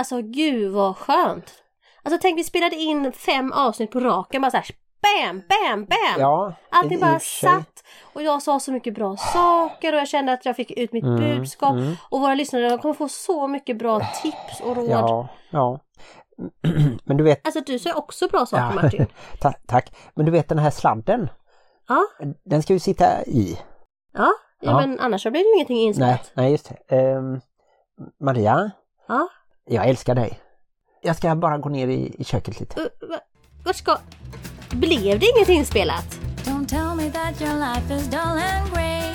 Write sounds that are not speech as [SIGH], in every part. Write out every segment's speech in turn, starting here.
Alltså gud vad skönt! Alltså tänk vi spelade in fem avsnitt på raken bara såhär BAM! BAM! BAM! Ja, Allting bara satt och jag sa så mycket bra saker och jag kände att jag fick ut mitt Mm, budskap mm. och våra lyssnare kommer få så mycket bra tips och råd. Ja, ja. [CLEARS THROAT] Men du vet, Alltså du sa också bra saker Ja. Martin. [LAUGHS] ta, tack. Men du vet den här sladden, Ja, den ska ju sitta i. ja, ja, Ja. men annars så blir det ju ingenting Nej, inspelat. nej just det. Ehm, Maria, Ja. Jag älskar dig. Jag ska bara gå ner i, i köket lite. Uh, va- Vart ska... Blev det inget inspelat? Don't tell me that your life is dull and grey.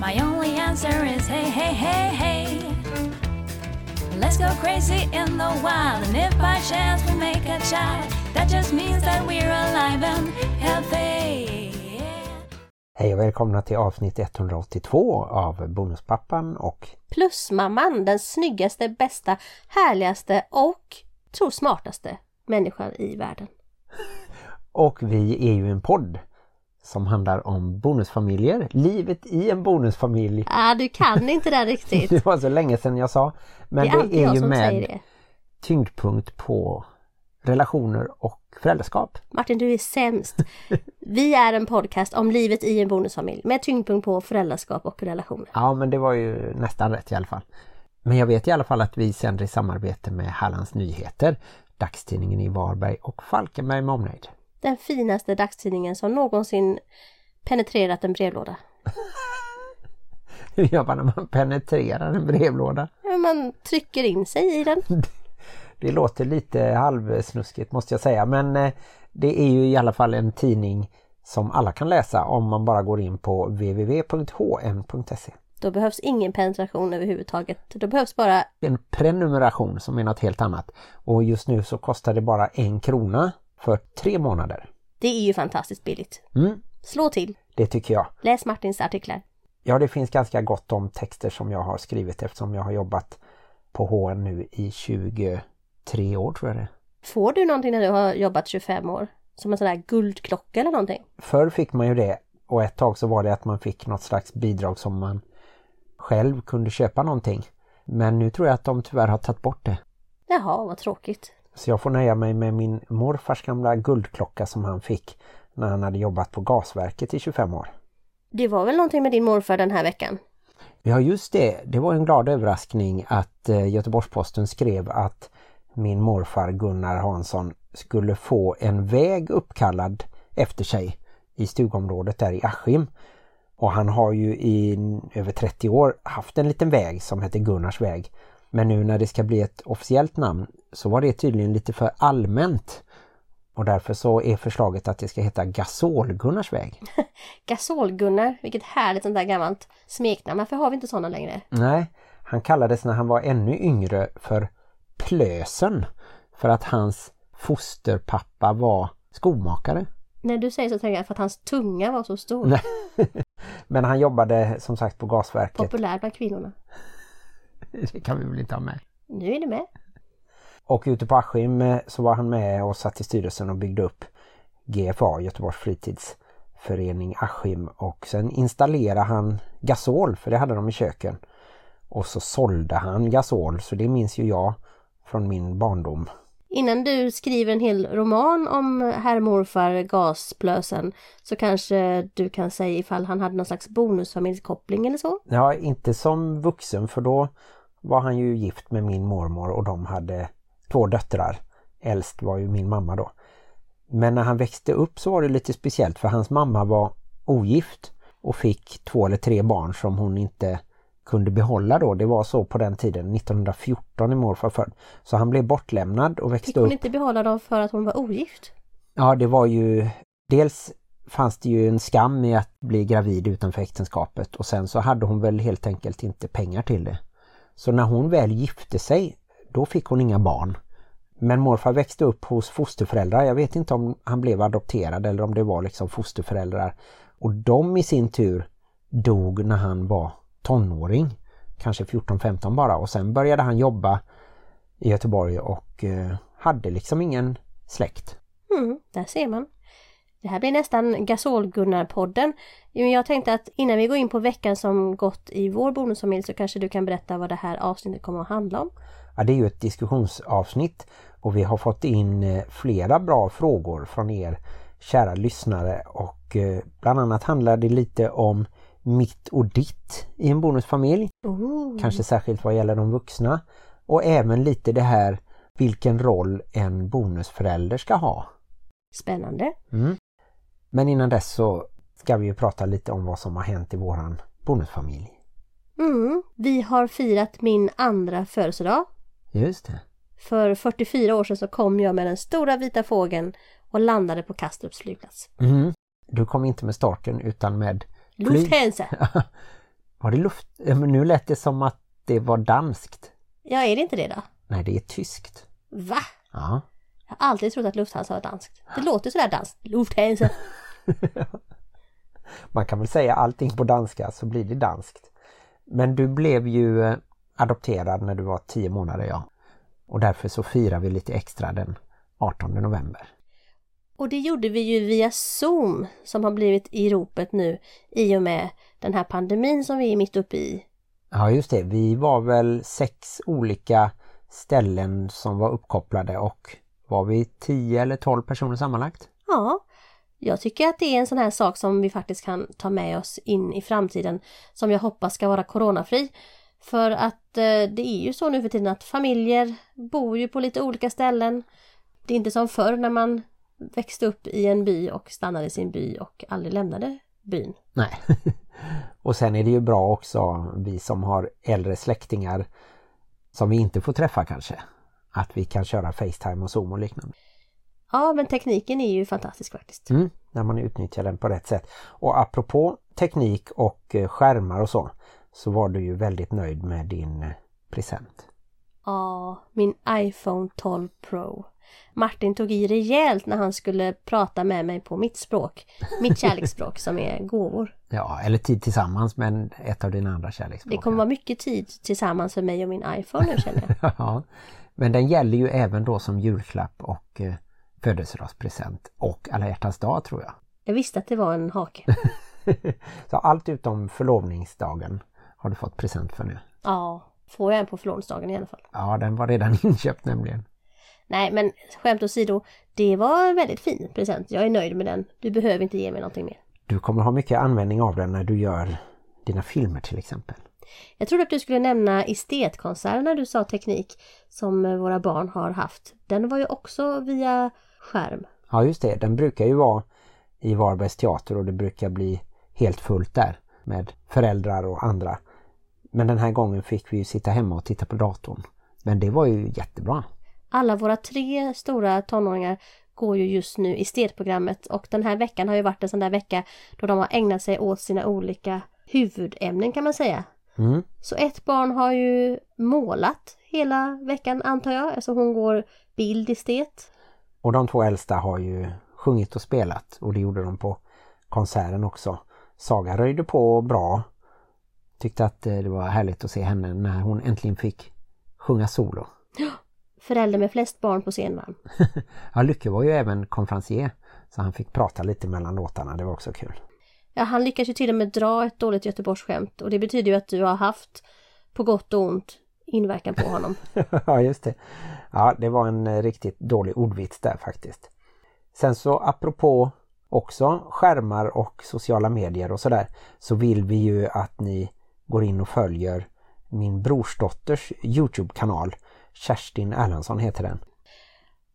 My only answer is hey, hey, hey, hey. Let's go crazy in the wild, and if by chance we make a child, that just means that we're alive and healthy. Hej och välkomna till avsnitt 182 av Bonuspappan och Plusmamman, den snyggaste, bästa, härligaste och tror smartaste människan i världen. [LAUGHS] Och vi är ju en podd som handlar om bonusfamiljer, livet i en bonusfamilj. Ah, du kan [LAUGHS] inte det riktigt. Det var så länge sedan jag sa. Men det är det är, ju med tyngdpunkt på relationer och föräldraskap. Martin, du är sämst. Vi är en podcast om livet i en bonusfamilj med tyngdpunkt på föräldraskap och relationer. Ja men det var ju nästan rätt i alla fall. Men jag vet i alla fall att vi sänder i samarbete med Hallands Nyheter, dagstidningen i Varberg och Falkenberg med omnejd. Den finaste dagstidningen som någonsin penetrerat en brevlåda. Hur gör man när man penetrerar en brevlåda? Man trycker in sig i den. [LAUGHS] Det låter lite halvsnuskigt måste jag säga men eh, det är ju i alla fall en tidning som alla kan läsa om man bara går in på www.hm.se. Då behövs ingen penetration överhuvudtaget. Då behövs bara En prenumeration som är något helt annat och just nu så kostar det bara en krona för tre månader. Det är ju fantastiskt billigt. Mm, Slå till. det tycker jag. Läs Martins artiklar. Ja, det finns ganska gott om texter som jag har skrivit eftersom jag har jobbat på HN nu i 23 år tror jag det. Får du någonting när du har jobbat 25 år? Som en sån där guldklocka eller någonting? Förr fick man ju det och ett tag så var det att man fick något slags bidrag som man själv kunde köpa någonting. Men nu tror jag att de tyvärr har tagit bort det. Jaha, vad tråkigt. Så jag får nöja mig med min morfars gamla guldklocka som han fick när han hade jobbat på gasverket i 25 år. Det var väl någonting med din morfar den här veckan? Ja just det, det var en glad överraskning att eh, Göteborgs-Posten skrev att min morfar Gunnar Hansson skulle få en väg uppkallad efter sig i stugområdet där i Askim. Och han har ju i över 30 år haft en liten väg som heter Gunnars väg. Men nu när det ska bli ett officiellt namn så var det tydligen lite för allmänt. Och därför så är förslaget att det ska heta Gasol-Gunnars väg. [LAUGHS] Gasol-Gunnar, vilket härligt sånt där gammalt smeknamn. Varför har vi inte sådana längre? Nej, han kallades när han var ännu yngre för Plösen för att hans fosterpappa var skomakare. När du säger så tänker jag för att hans tunga var så stor. [LAUGHS] Men han jobbade som sagt på gasverket. Populär bland kvinnorna. [LAUGHS] Det kan vi väl inte ha med. Nu är det med. Och ute på Askim eh, så var han med och satt i styrelsen och byggde upp GFA, Göteborgs fritidsförening Askim. Och sen installerade han gasol, för det hade de i köken. Och så sålde han gasol, så det minns ju jag från min barndom. Innan du skriver en hel roman om herr morfar Gasplösen så kanske du kan säga ifall han hade någon slags bonusfamiljskoppling eller så? Ja, inte som vuxen för då var han ju gift med min mormor och de hade två döttrar. Äldst var ju min mamma då. Men när han växte upp så var det lite speciellt för hans mamma var ogift och fick två eller tre barn som hon inte kunde behålla då. Det var så på den tiden, 1914 är morfar född. Så han blev bortlämnad och Fick växte hon upp. inte behålla dem för att hon var ogift? Ja, det var ju dels fanns det ju en skam i att bli gravid utanför äktenskapet och sen så hade hon väl helt enkelt inte pengar till det. Så när hon väl gifte sig, då fick hon inga barn. Men morfar växte upp hos fosterföräldrar. Jag vet inte om han blev adopterad eller om det var liksom fosterföräldrar. Och de i sin tur dog när han var tonåring. Kanske 14-15 bara. Och sen började han jobba i Göteborg och eh, hade liksom ingen släkt. Mm, där ser man. Det här blir nästan Gasol-Gunnar-podden. Jag tänkte att innan vi går in på veckan som gått i vår bonusfamilj så kanske du kan berätta vad det här avsnittet kommer att handla om. Ja, det är ju ett diskussionsavsnitt och vi har fått in eh, flera bra frågor från er kära lyssnare och eh, bland annat handlar det lite om mitt och ditt i en bonusfamilj. Oh. Kanske särskilt vad gäller de vuxna. Och även lite det här vilken roll en bonusförälder ska ha. Spännande. Mm. Men innan dess så ska vi ju prata lite om vad som har hänt i våran bonusfamilj. Mm. Vi har firat min andra födelsedag. Just det. För 44 år sedan så kom jag med den stora vita fågeln och landade på Kastrups flygplats. Mm. Du kom inte med starten utan med. Lufthansa! [LAUGHS] Var det luft? Men nu lät det som att det var danskt. Ja, är det inte det då? Nej, det är tyskt. Va? Ja. Jag har alltid trott att Lufthansa var danskt. Det låter sådär danskt. Lufthansa! [LAUGHS] Man kan väl säga allting på danska så blir det danskt. Men du blev ju eh, adopterad när du var 10 månader, ja. Och därför så firar vi lite extra den 18 november. Och det gjorde vi ju via Zoom som har blivit i ropet nu i och med den här pandemin som vi är mitt uppe i. Ja just det, vi var väl sex olika ställen som var uppkopplade och var vi 10 eller 12 personer sammanlagt? Ja, jag tycker att det är en sån här sak som vi faktiskt kan ta med oss in i framtiden som jag hoppas ska vara coronafri. För att eh, det är ju så nu för tiden att familjer bor ju på lite olika ställen. Det är inte som förr när man växte upp i en by och stannade i sin by och aldrig lämnade byn. Nej. [LAUGHS] och sen är det ju bra också, vi som har äldre släktingar som vi inte får träffa kanske. Att vi kan köra Facetime och Zoom och liknande. Ja, men tekniken är ju fantastisk faktiskt. Mm, när man utnyttjar den på rätt sätt. Och apropå teknik och eh, skärmar och så, så var du ju väldigt nöjd med din eh, present. Ja, min iPhone 12 Pro. Martin tog i rejält när han skulle prata med mig på mitt språk. Mitt [LAUGHS] kärleksspråk som är gåvor. Ja, eller tid tillsammans med ett av dina andra kärleksspråk. Det kommer vara mycket tid tillsammans för mig och min iPhone nu känner jag. [LAUGHS] ja, men den gäller ju även då som julklapp och eh, födelsedagspresent och alla hjärtans dag tror jag. Jag visste att det var en hake. [LAUGHS] Så allt utom förlovningsdagen har du fått present för nu. Ja, får jag en på förlovningsdagen i alla fall. Ja, den var redan inköpt nämligen. Nej, men skämt åsido, det var en väldigt fin present. Jag är nöjd med den. Du behöver inte ge mig någonting mer. Du kommer ha mycket användning av den när du gör dina filmer till exempel. Jag trodde att du skulle nämna estetkonserten när du sa teknik som våra barn har haft. Den var ju också via skärm. Ja just det, den brukar ju vara i Varbergs teater och det brukar bli helt fullt där med föräldrar och andra. Men den här gången fick vi ju sitta hemma och titta på datorn. Men det var ju jättebra. Alla våra tre stora tonåringar går ju just nu estetprogrammet och den här veckan har ju varit en sån där vecka då de har ägnat sig åt sina olika huvudämnen kan man säga. Mm. Så ett barn har ju målat hela veckan antar jag, alltså hon går bildestet. Och de två äldsta har ju sjungit och spelat och det gjorde de på konserten också. Saga röjde på bra. Tyckte att eh, det var härligt att se henne när hon äntligen fick sjunga solo. Förälder med flest barn på scen vann. [LAUGHS] Ja, Lycke var ju även konferencier så han fick prata lite mellan låtarna, det var också kul. Ja, han lyckas ju till och med dra ett dåligt Göteborgsskämt och det betyder ju att du har haft på gott och ont inverkan på honom. [LAUGHS] ja, just det. Ja, det var en eh, riktigt dålig ordvits där faktiskt. Sen så apropå också skärmar och sociala medier och sådär så vill vi ju att ni går in och följer min brorsdotters Youtube-kanal. Kerstin Erlandsson heter den.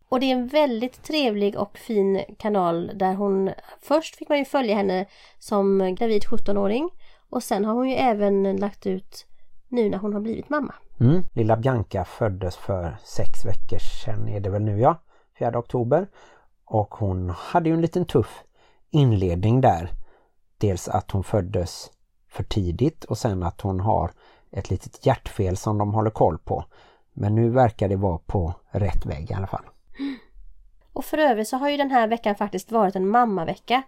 Och det är en väldigt trevlig och fin kanal där hon Först fick man ju följa henne som gravid 17-åring och sen har hon ju även lagt ut nu när hon har blivit mamma. Mm. Lilla Bianca föddes för sex veckor sedan är det väl nu ja, 4 oktober. Och hon hade ju en liten tuff inledning där. Dels att hon föddes för tidigt och sen att hon har ett litet hjärtfel som de håller koll på. Men nu verkar det vara på rätt väg i alla fall. [GASPS] Och för övrigt så har ju den här veckan faktiskt varit en mammavecka.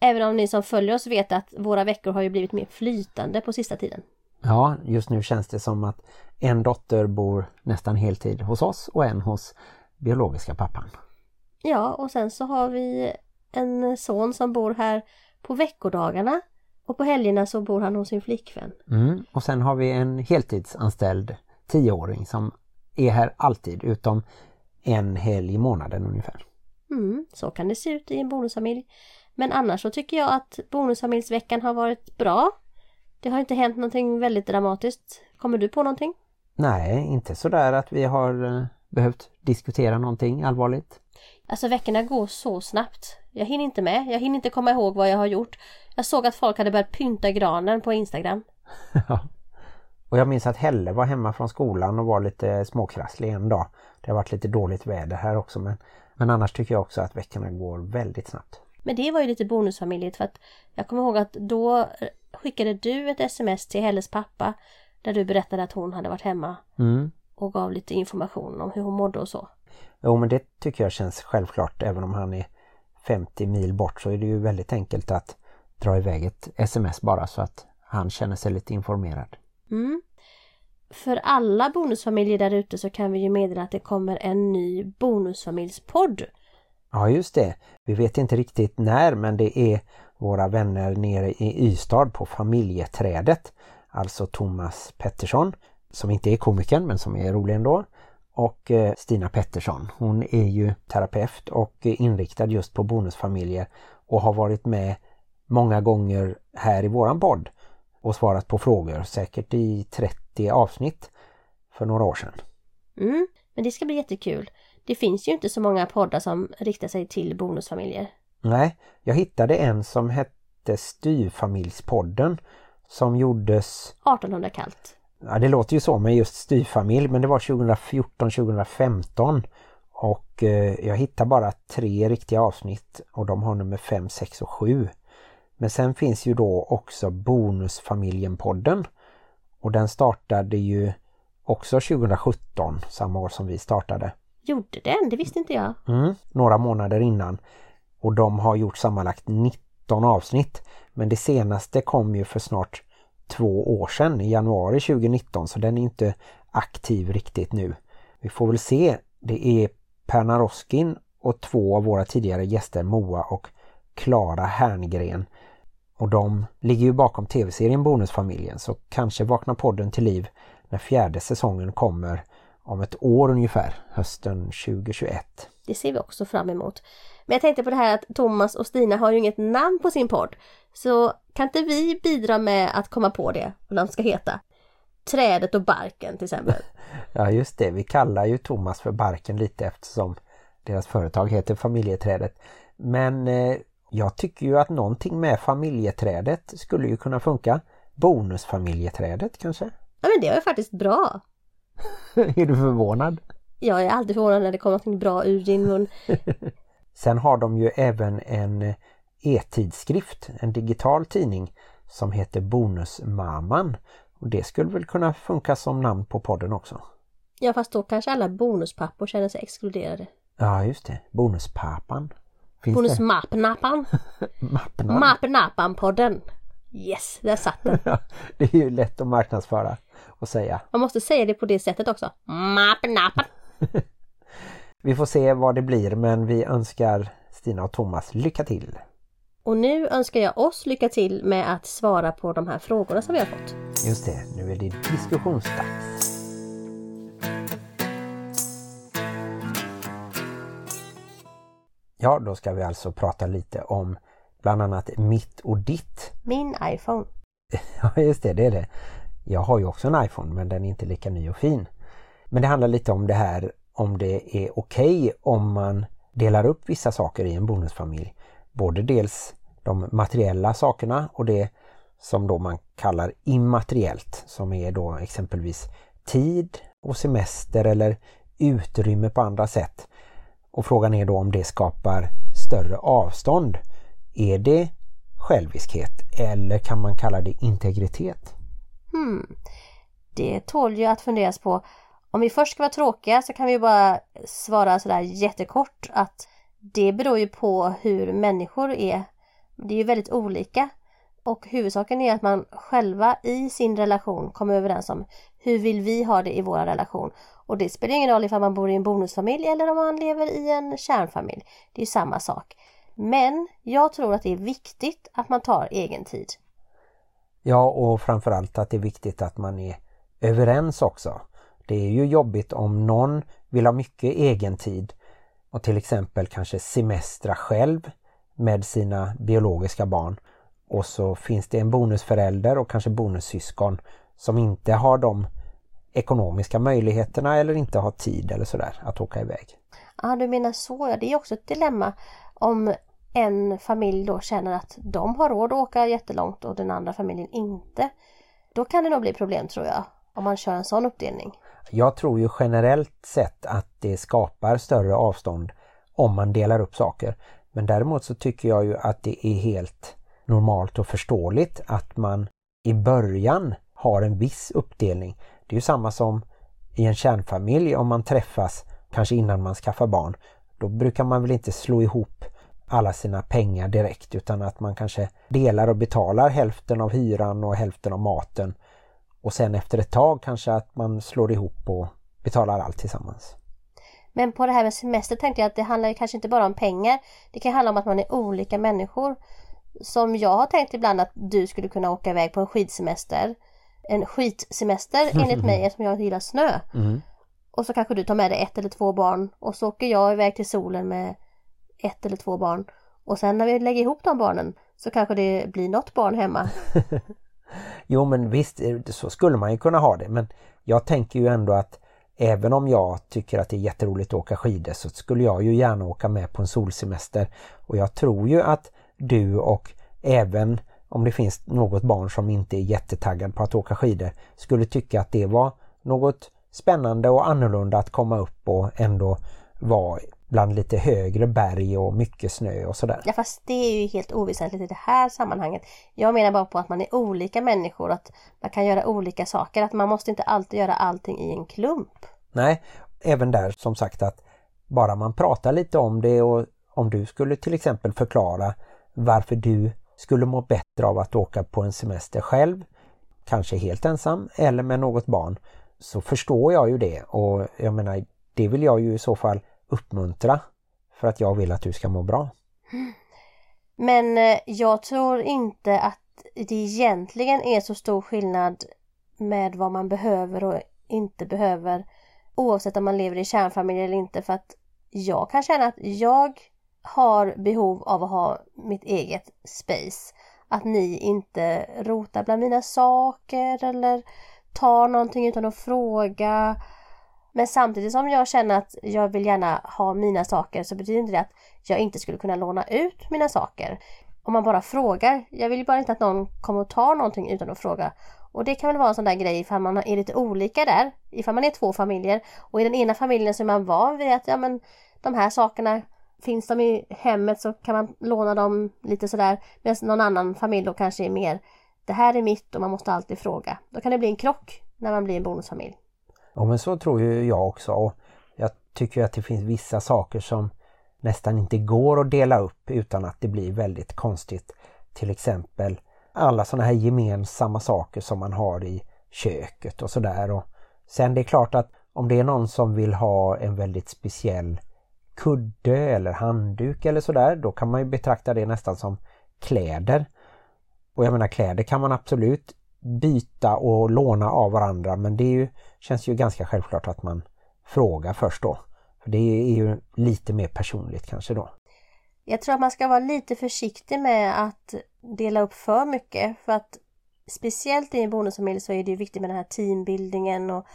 Även om ni som följer oss vet att våra veckor har ju blivit mer flytande på sista tiden. Ja, just nu känns det som att en dotter bor nästan heltid hos oss och en hos biologiska pappan. Ja, och sen så har vi en son som bor här på veckodagarna. Och på helgerna så bor han hos sin flickvän. Mm. Och sen har vi en heltidsanställd tioåring som är här alltid utom en helg i månaden ungefär. Mm, så kan det se ut i en bonusfamilj. Men annars så tycker jag att bonusfamiljsveckan har varit bra. Det har inte hänt någonting väldigt dramatiskt. Kommer du på någonting? Nej, inte sådär att vi har eh, behövt diskutera någonting allvarligt. Alltså veckorna går så snabbt. Jag hinner inte med. Jag hinner inte komma ihåg vad jag har gjort. Jag såg att folk hade börjat pynta granen på Instagram. [LAUGHS] Och jag minns att Helle var hemma från skolan och var lite småkrasslig en dag. Det har varit lite dåligt väder här också men, men annars tycker jag också att veckorna går väldigt snabbt. Men det var ju lite bonusfamiljet för att jag kommer ihåg att då skickade du ett sms till Helles pappa där du berättade att hon hade varit hemma Mm. och gav lite information om hur hon mådde och så. Jo men det tycker jag känns självklart även om han är 50 mil bort så är det ju väldigt enkelt att dra iväg ett sms bara så att han känner sig lite informerad. Mm. För alla bonusfamiljer där ute så kan vi ju meddela att det kommer en ny bonusfamiljspodd. Ja just det, vi vet inte riktigt när men det är våra vänner nere i Ystad på familjeträdet. Alltså Thomas Pettersson som inte är komikern men som är rolig ändå. Och eh, Stina Pettersson. Hon är ju terapeut och inriktad just på bonusfamiljer och har varit med många gånger här i våran podd och svarat på frågor, säkert i 30 avsnitt för några år sedan. Mm. Men det ska bli jättekul. Det finns ju inte så många poddar som riktar sig till bonusfamiljer. Nej, jag hittade en som hette Styrfamiljspodden som gjordes 1800 kallt. Ja, det låter ju så med just styvfamilj men det var 2014-2015 och eh, jag hittar bara tre riktiga avsnitt och de har nummer 5, 6 och 7. Men sen finns ju då också Bonusfamiljen-podden och den startade ju också 2017, samma år som vi startade. Gjorde den? Det visste inte jag. Mm, några månader innan. Och de har gjort sammanlagt 19 avsnitt. Men det senaste kom ju för snart två år sedan, i januari 2019, så den är inte aktiv riktigt nu. Vi får väl se. Det är Perna Roskin och två av våra tidigare gäster, Moa och Klara Herngren. Och de ligger ju bakom tv-serien Bonusfamiljen, så kanske vaknar podden till liv när fjärde säsongen kommer om ett år ungefär, hösten 2021. Det ser vi också fram emot. Men jag tänkte på det här att Thomas och Stina har ju inget namn på sin podd. Så kan inte vi bidra med att komma på det, vad de ska heta? Trädet och barken till exempel. [LAUGHS] Ja just det, vi kallar ju Thomas för Barken lite eftersom deras företag heter Familjeträdet. Men eh, jag tycker ju att någonting med familjeträdet skulle ju kunna funka. Bonusfamiljeträdet kanske? Ja men det var ju faktiskt bra. [LAUGHS] är du förvånad? Jag är alltid förvånad när det kommer något bra ur din mun. [LAUGHS] Sen har de ju även en e-tidskrift, en digital tidning som heter Bonusmamman. Och det skulle väl kunna funka som namn på podden också. Ja fast då kanske alla bonuspappor känner sig exkluderade. Ja just det, Bonuspappan. Finns Bonusmappnappan. det? Mappnamn. [LAUGHS] Mappnappan-podden. Yes, där satt den. [LAUGHS] Det är ju lätt att marknadsföra och säga. Man måste säga det på det sättet också. Mappnappan. [LAUGHS] Vi får se vad det blir men vi önskar Stina och Thomas lycka till. Och nu önskar jag oss lycka till med att svara på de här frågorna som vi har fått. Just det, nu är det diskussionsdags. Ja, då ska vi alltså prata lite om bland annat mitt och ditt. Min iPhone. [LAUGHS] Ja, just det, det är det. Jag har ju också en iPhone men den är inte lika ny och fin. Men det handlar lite om det här om det är okej om man delar upp vissa saker i en bonusfamilj. Både dels de materiella sakerna och det som då man kallar immateriellt som är då exempelvis tid och semester eller utrymme på andra sätt. Och frågan är då om det skapar större avstånd. Är det själviskhet eller kan man kalla det integritet? Hmm. Det tål ju att funderas på. Om vi först ska vara tråkiga så kan vi bara svara sådär jättekort att det beror ju på hur människor är. Det är ju väldigt olika. Och huvudsaken är att man själva i sin relation kommer överens om hur vill vi ha det i vår relation. Och det spelar ingen roll ifall man bor i en bonusfamilj eller om man lever i en kärnfamilj. Det är samma sak. Men jag tror att det är viktigt att man tar egen tid. Ja och framförallt att det är viktigt att man är överens också. Det är ju jobbigt om någon vill ha mycket egen tid och till exempel kanske semestra själv med sina biologiska barn och så finns det en bonusförälder och kanske bonussyskon som inte har de ekonomiska möjligheterna eller inte har tid eller sådär att åka iväg. Ja, du menar så. Ja, det är också ett dilemma om en familj då känner att de har råd att åka jättelångt och den andra familjen inte. Då kan det nog bli problem tror jag, om man kör en sån uppdelning. Jag tror ju generellt sett att det skapar större avstånd om man delar upp saker. Men däremot så tycker jag ju att det är helt normalt och förståeligt att man i början har en viss uppdelning. Det är ju samma som i en kärnfamilj om man träffas kanske innan man skaffar barn. Då brukar man väl inte slå ihop alla sina pengar direkt utan att man kanske delar och betalar hälften av hyran och hälften av maten. Och sen efter ett tag kanske att man slår ihop och betalar allt tillsammans. Men på det här med semester tänkte jag att det handlar kanske inte bara om pengar. Det kan handla om att man är olika människor. Som jag har tänkt ibland att du skulle kunna åka iväg på en skidsemester. En skitsemester enligt mig [LAUGHS] eftersom jag gillar snö. Mm. Och så kanske du tar med dig ett eller två barn och så åker jag iväg till solen med ett eller två barn. Och sen när vi lägger ihop de barnen så kanske det blir något barn hemma. [LAUGHS] Jo men visst, eh, så skulle man ju kunna ha det men jag tänker ju ändå att även om jag tycker att det är jätteroligt att åka skidor så skulle jag ju gärna åka med på en solsemester. Och jag tror ju att du och även om det finns något barn som inte är jättetaggad på att åka skidor skulle tycka att det var något spännande och annorlunda att komma upp och ändå vara bland lite högre berg och mycket snö och sådär. Ja fast det är ju helt oväsentligt i det här sammanhanget. Jag menar bara på att man är olika människor, att man kan göra olika saker, att man måste inte alltid göra allting i en klump. Nej, även där som sagt att bara man pratar lite om det och om du skulle till exempel förklara varför du skulle må bättre av att åka på en semester själv, kanske helt ensam eller med något barn, så förstår jag ju det och jag menar det vill jag ju i så fall uppmuntra för att jag vill att du ska må bra. Men eh, jag tror inte att det egentligen är så stor skillnad med vad man behöver och inte behöver oavsett om man lever i kärnfamilj eller inte för att jag kan känna att jag har behov av att ha mitt eget space. Att ni inte rotar bland mina saker eller tar någonting utan att fråga. Men samtidigt som jag känner att jag vill gärna ha mina saker så betyder inte det att jag inte skulle kunna låna ut mina saker. Om man bara frågar. Jag vill ju bara inte att någon kommer och tar någonting utan att fråga. Och det kan väl vara en sån där grej ifall man är lite olika där. Ifall man är två familjer och i den ena familjen så är man van vid att ja, men, de här sakerna Finns de i hemmet så kan man låna dem lite sådär. Medan någon annan familj då kanske är mer Det här är mitt och man måste alltid fråga. Då kan det bli en krock när man blir en bonusfamilj. Ja men så tror ju jag också och jag tycker att det finns vissa saker som nästan inte går att dela upp utan att det blir väldigt konstigt. Till exempel alla sådana här gemensamma saker som man har i köket och sådär. Sen det är klart att om det är någon som vill ha en väldigt speciell kudde eller handduk eller sådär, då kan man ju betrakta det nästan som kläder. Och jag menar kläder kan man absolut byta och låna av varandra men det ju, känns ju ganska självklart att man frågar först då. För Det är ju lite mer personligt kanske då. Jag tror att man ska vara lite försiktig med att dela upp för mycket för att speciellt i en bonusfamilj så är det viktigt med den här teambildningen och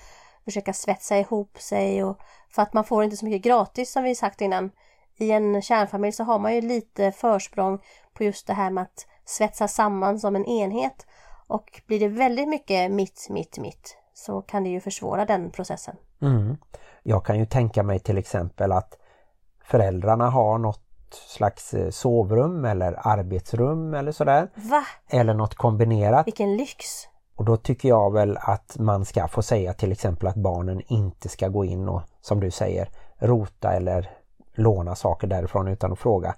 försöka svetsa ihop sig och för att man får inte så mycket gratis som vi sagt innan. I en kärnfamilj så har man ju lite försprång på just det här med att svetsa samman som en enhet. Och blir det väldigt mycket mitt, mitt, mitt så kan det ju försvåra den processen. Mm. Jag kan ju tänka mig till exempel att föräldrarna har något slags eh, sovrum eller arbetsrum eller sådär. Va? Eller något kombinerat. Vilken lyx! Och då tycker jag väl att man ska få säga till exempel att barnen inte ska gå in och som du säger rota eller låna saker därifrån utan att fråga.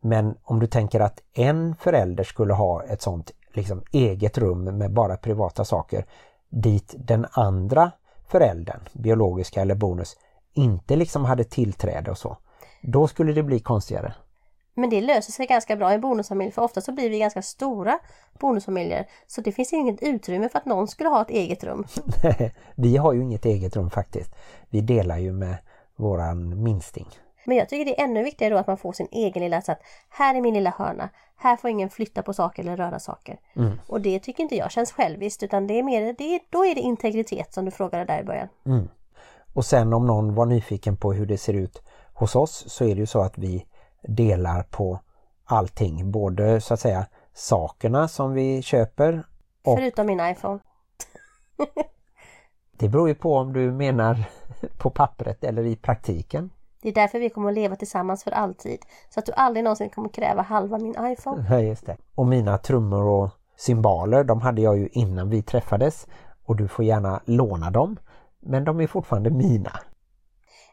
Men om du tänker att en förälder skulle ha ett sånt liksom eget rum med bara privata saker dit den andra föräldern, biologiska eller bonus, inte liksom hade tillträde och så. Då skulle det bli konstigare. Men det löser sig ganska bra i en bonusfamilj för ofta så blir vi ganska stora bonusfamiljer. Så det finns inget utrymme för att någon skulle ha ett eget rum. [LAUGHS] vi har ju inget eget rum faktiskt. Vi delar ju med våran minsting. Men jag tycker det är ännu viktigare då att man får sin egen lilla så att här är min lilla hörna. Här får ingen flytta på saker eller röra saker. Mm. Och det tycker inte jag känns själviskt utan det är mer, det är, då är det integritet som du frågade där i början. Mm. Och sen om någon var nyfiken på hur det ser ut hos oss så är det ju så att vi delar på allting. Både så att säga sakerna som vi köper. Och Förutom min iPhone. [LAUGHS] det beror ju på om du menar [LAUGHS] på pappret eller i praktiken. Det är därför vi kommer att leva tillsammans för alltid. Så att du aldrig någonsin kommer kräva halva min iPhone. [LAUGHS] Ja, just det. Och mina trummor och symboler, de hade jag ju innan vi träffades. Och du får gärna låna dem. Men de är fortfarande mina.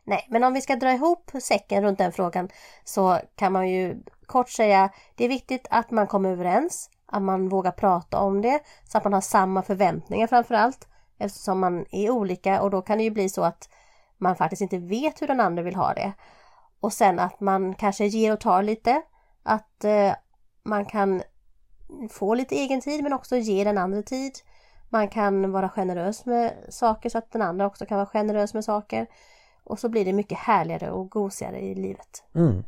Nej, men om vi ska dra ihop säcken runt den frågan så kan man ju kort säga det är viktigt att man kommer överens, att man vågar prata om det så att man har samma förväntningar framför allt eftersom man är olika och då kan det ju bli så att man faktiskt inte vet hur den andra vill ha det. Och sen att man kanske ger och tar lite, att eh, man kan få lite egen tid men också ge den andra tid. Man kan vara generös med saker så att den andra också kan vara generös med saker. Och så blir det mycket härligare och gosigare i livet. Mm.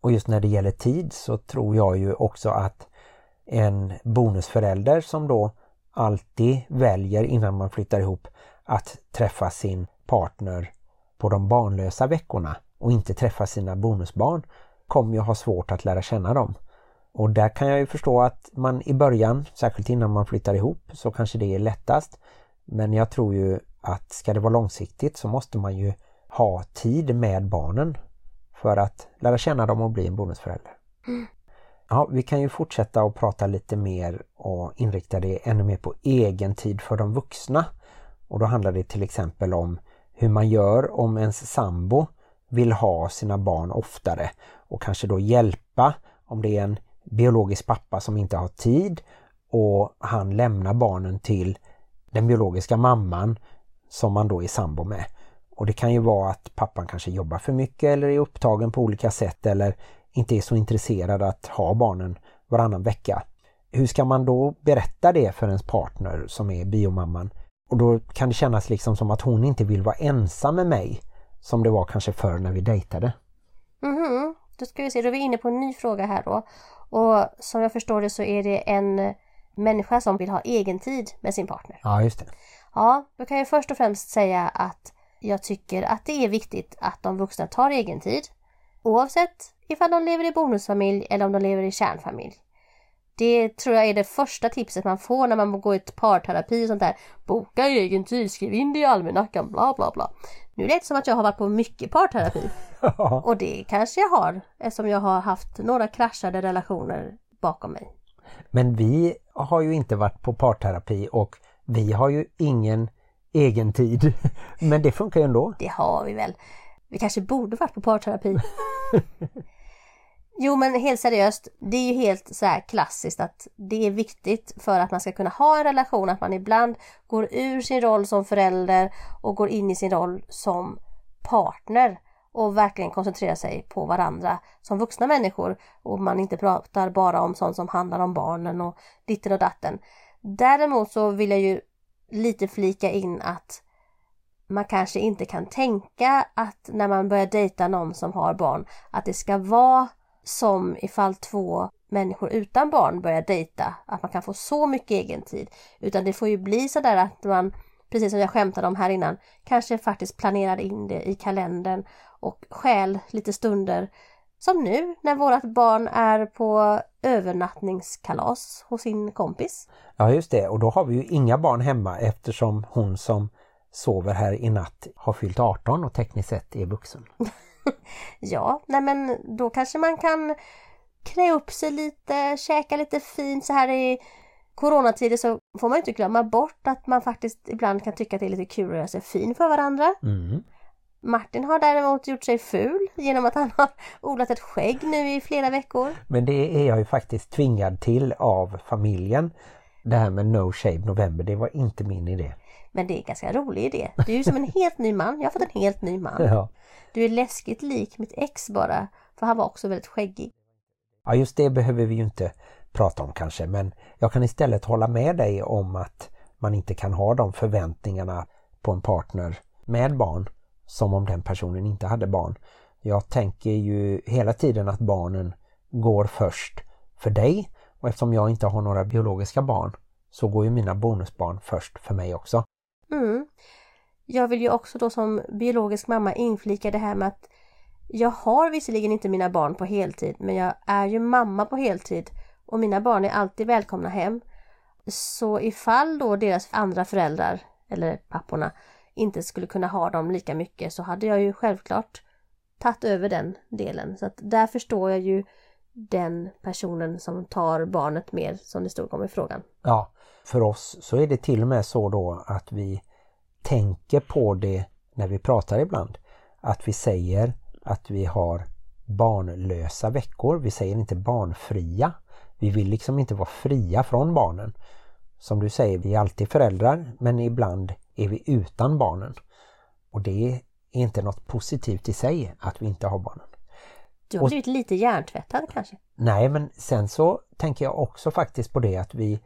Och just när det gäller tid så tror jag ju också att en bonusförälder som då alltid väljer innan man flyttar ihop att träffa sin partner på de barnlösa veckorna och inte träffa sina bonusbarn kommer ju ha svårt att lära känna dem. Och där kan jag ju förstå att man i början, särskilt innan man flyttar ihop, så kanske det är lättast. Men jag tror ju att ska det vara långsiktigt så måste man ju ha tid med barnen för att lära känna dem och bli en bonusförälder. Ja, vi kan ju fortsätta att prata lite mer och inrikta det ännu mer på egen tid för de vuxna. Och då handlar det till exempel om hur man gör om ens sambo vill ha sina barn oftare och kanske då hjälpa om det är en biologisk pappa som inte har tid och han lämnar barnen till den biologiska mamman som man då är sambo med. Och det kan ju vara att pappan kanske jobbar för mycket eller är upptagen på olika sätt eller inte är så intresserad att ha barnen varannan vecka. Hur ska man då berätta det för ens partner som är biomamman? Och då kan det kännas liksom som att hon inte vill vara ensam med mig som det var kanske förr när vi dejtade. Mhm, då ska vi se, då är vi inne på en ny fråga här då. Och som jag förstår det så är det en människa som vill ha egen tid med sin partner. Ja, just det. Ja, då kan jag först och främst säga att jag tycker att det är viktigt att de vuxna tar egen tid. Oavsett ifall de lever i bonusfamilj eller om de lever i kärnfamilj. Det tror jag är det första tipset man får när man går i parterapi och sånt där. Boka egen tid, skriv in det i almanackan, bla bla bla. Nu lät det som att jag har varit på mycket parterapi. [LAUGHS] Och det kanske jag har eftersom jag har haft några kraschade relationer bakom mig. Men vi har ju inte varit på parterapi och vi har ju ingen egen tid. [LAUGHS] Men det funkar ju ändå. Det har vi väl. Vi kanske borde varit på parterapi. [LAUGHS] Jo men helt seriöst, det är ju helt så här klassiskt att det är viktigt för att man ska kunna ha en relation att man ibland går ur sin roll som förälder och går in i sin roll som partner och verkligen koncentrerar sig på varandra som vuxna människor och man inte pratar bara om sånt som handlar om barnen och ditten och datten. Däremot så vill jag ju lite flika in att man kanske inte kan tänka att när man börjar dejta någon som har barn att det ska vara som ifall två människor utan barn börjar dejta, att man kan få så mycket egen tid. Utan det får ju bli sådär att man, precis som jag skämtade om här innan, kanske faktiskt planerar in det i kalendern och skäl lite stunder. Som nu när vårt barn är på övernattningskalas hos sin kompis. Ja just det och då har vi ju inga barn hemma eftersom hon som sover här i natt har fyllt 18 och tekniskt sett är vuxen. [LAUGHS] Ja, nej men då kanske man kan klä upp sig lite, käka lite fint så här i coronatider så får man inte glömma bort att man faktiskt ibland kan tycka att det är lite kul att göra sig fin för varandra. Mm. Martin har däremot gjort sig ful genom att han har odlat ett skägg nu i flera veckor. Men det är jag ju faktiskt tvingad till av familjen. Det här med No Shave November, det var inte min idé. Men det är en ganska rolig idé. Du är ju som en helt ny man. Jag har fått en helt ny man. Ja. Du är läskigt lik mitt ex bara. För han var också väldigt skäggig. Ja, just det behöver vi ju inte prata om kanske, men jag kan istället hålla med dig om att man inte kan ha de förväntningarna på en partner med barn som om den personen inte hade barn. Jag tänker ju hela tiden att barnen går först för dig och eftersom jag inte har några biologiska barn så går ju mina bonusbarn först för mig också. Mm. Jag vill ju också då som biologisk mamma inflika det här med att jag har visserligen inte mina barn på heltid men jag är ju mamma på heltid och mina barn är alltid välkomna hem. Så ifall då deras andra föräldrar, eller papporna, inte skulle kunna ha dem lika mycket så hade jag ju självklart tagit över den delen. Så att där förstår jag ju den personen som tar barnet mer som det stod om i frågan. Ja, för oss så är det till och med så då att vi tänker på det när vi pratar ibland. Att vi säger att vi har barnlösa veckor. Vi säger inte barnfria. Vi vill liksom inte vara fria från barnen. Som du säger, vi är alltid föräldrar men ibland är vi utan barnen. Och det är inte något positivt i sig att vi inte har barnen. Du har blivit lite hjärntvättad kanske? Nej, men sen så tänker jag också faktiskt på det att vi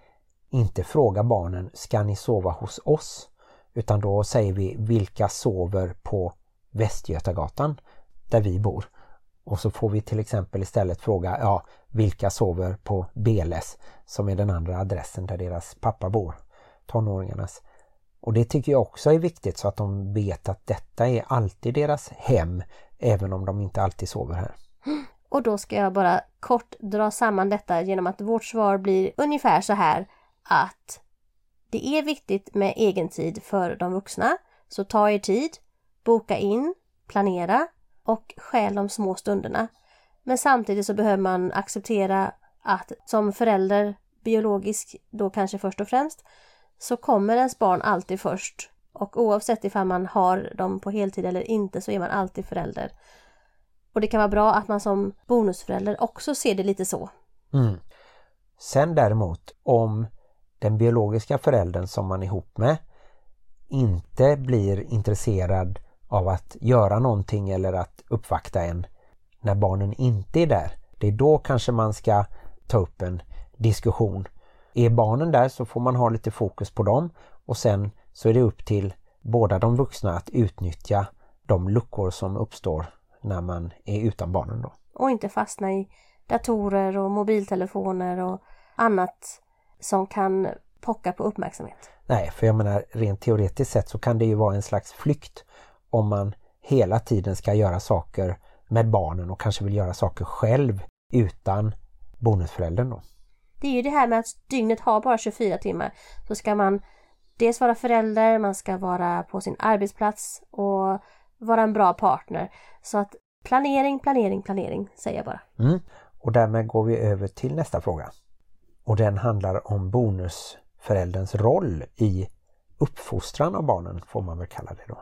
inte frågar barnen, ska ni sova hos oss? Utan då säger vi, vilka sover på Västgötagatan där vi bor? Och så får vi till exempel istället fråga, ja, vilka sover på Beles som är den andra adressen där deras pappa bor, tonåringarnas. Och det tycker jag också är viktigt så att de vet att detta är alltid deras hem, även om de inte alltid sover här. Och då ska jag bara kort dra samman detta genom att vårt svar blir ungefär så här att det är viktigt med egen tid för de vuxna. Så ta er tid, boka in, planera och skäl de små stunderna. Men samtidigt så behöver man acceptera att som förälder, biologisk då kanske först och främst, så kommer ens barn alltid först. Och oavsett ifall man har dem på heltid eller inte så är man alltid förälder. Och det kan vara bra att man som bonusförälder också ser det lite så. Mm. Sen däremot om den biologiska föräldern som man är ihop med inte blir intresserad av att göra någonting eller att uppvakta en när barnen inte är där. Det är då kanske man ska ta upp en diskussion. Är barnen där så får man ha lite fokus på dem och sen så är det upp till båda de vuxna att utnyttja de luckor som uppstår när man är utan barnen då. Och inte fastna i datorer och mobiltelefoner och annat som kan pocka på uppmärksamhet. Nej, för jag menar rent teoretiskt sett så kan det ju vara en slags flykt om man hela tiden ska göra saker med barnen och kanske vill göra saker själv utan bonusföräldern då. Det är ju det här med att dygnet har bara 24 timmar. Så ska man dels vara förälder, man ska vara på sin arbetsplats och vara en bra partner. Så att planering, planering, planering säger jag bara. Mm. Och därmed går vi över till nästa fråga. Och den handlar om bonusförälderns roll i uppfostran av barnen får man väl kalla det då.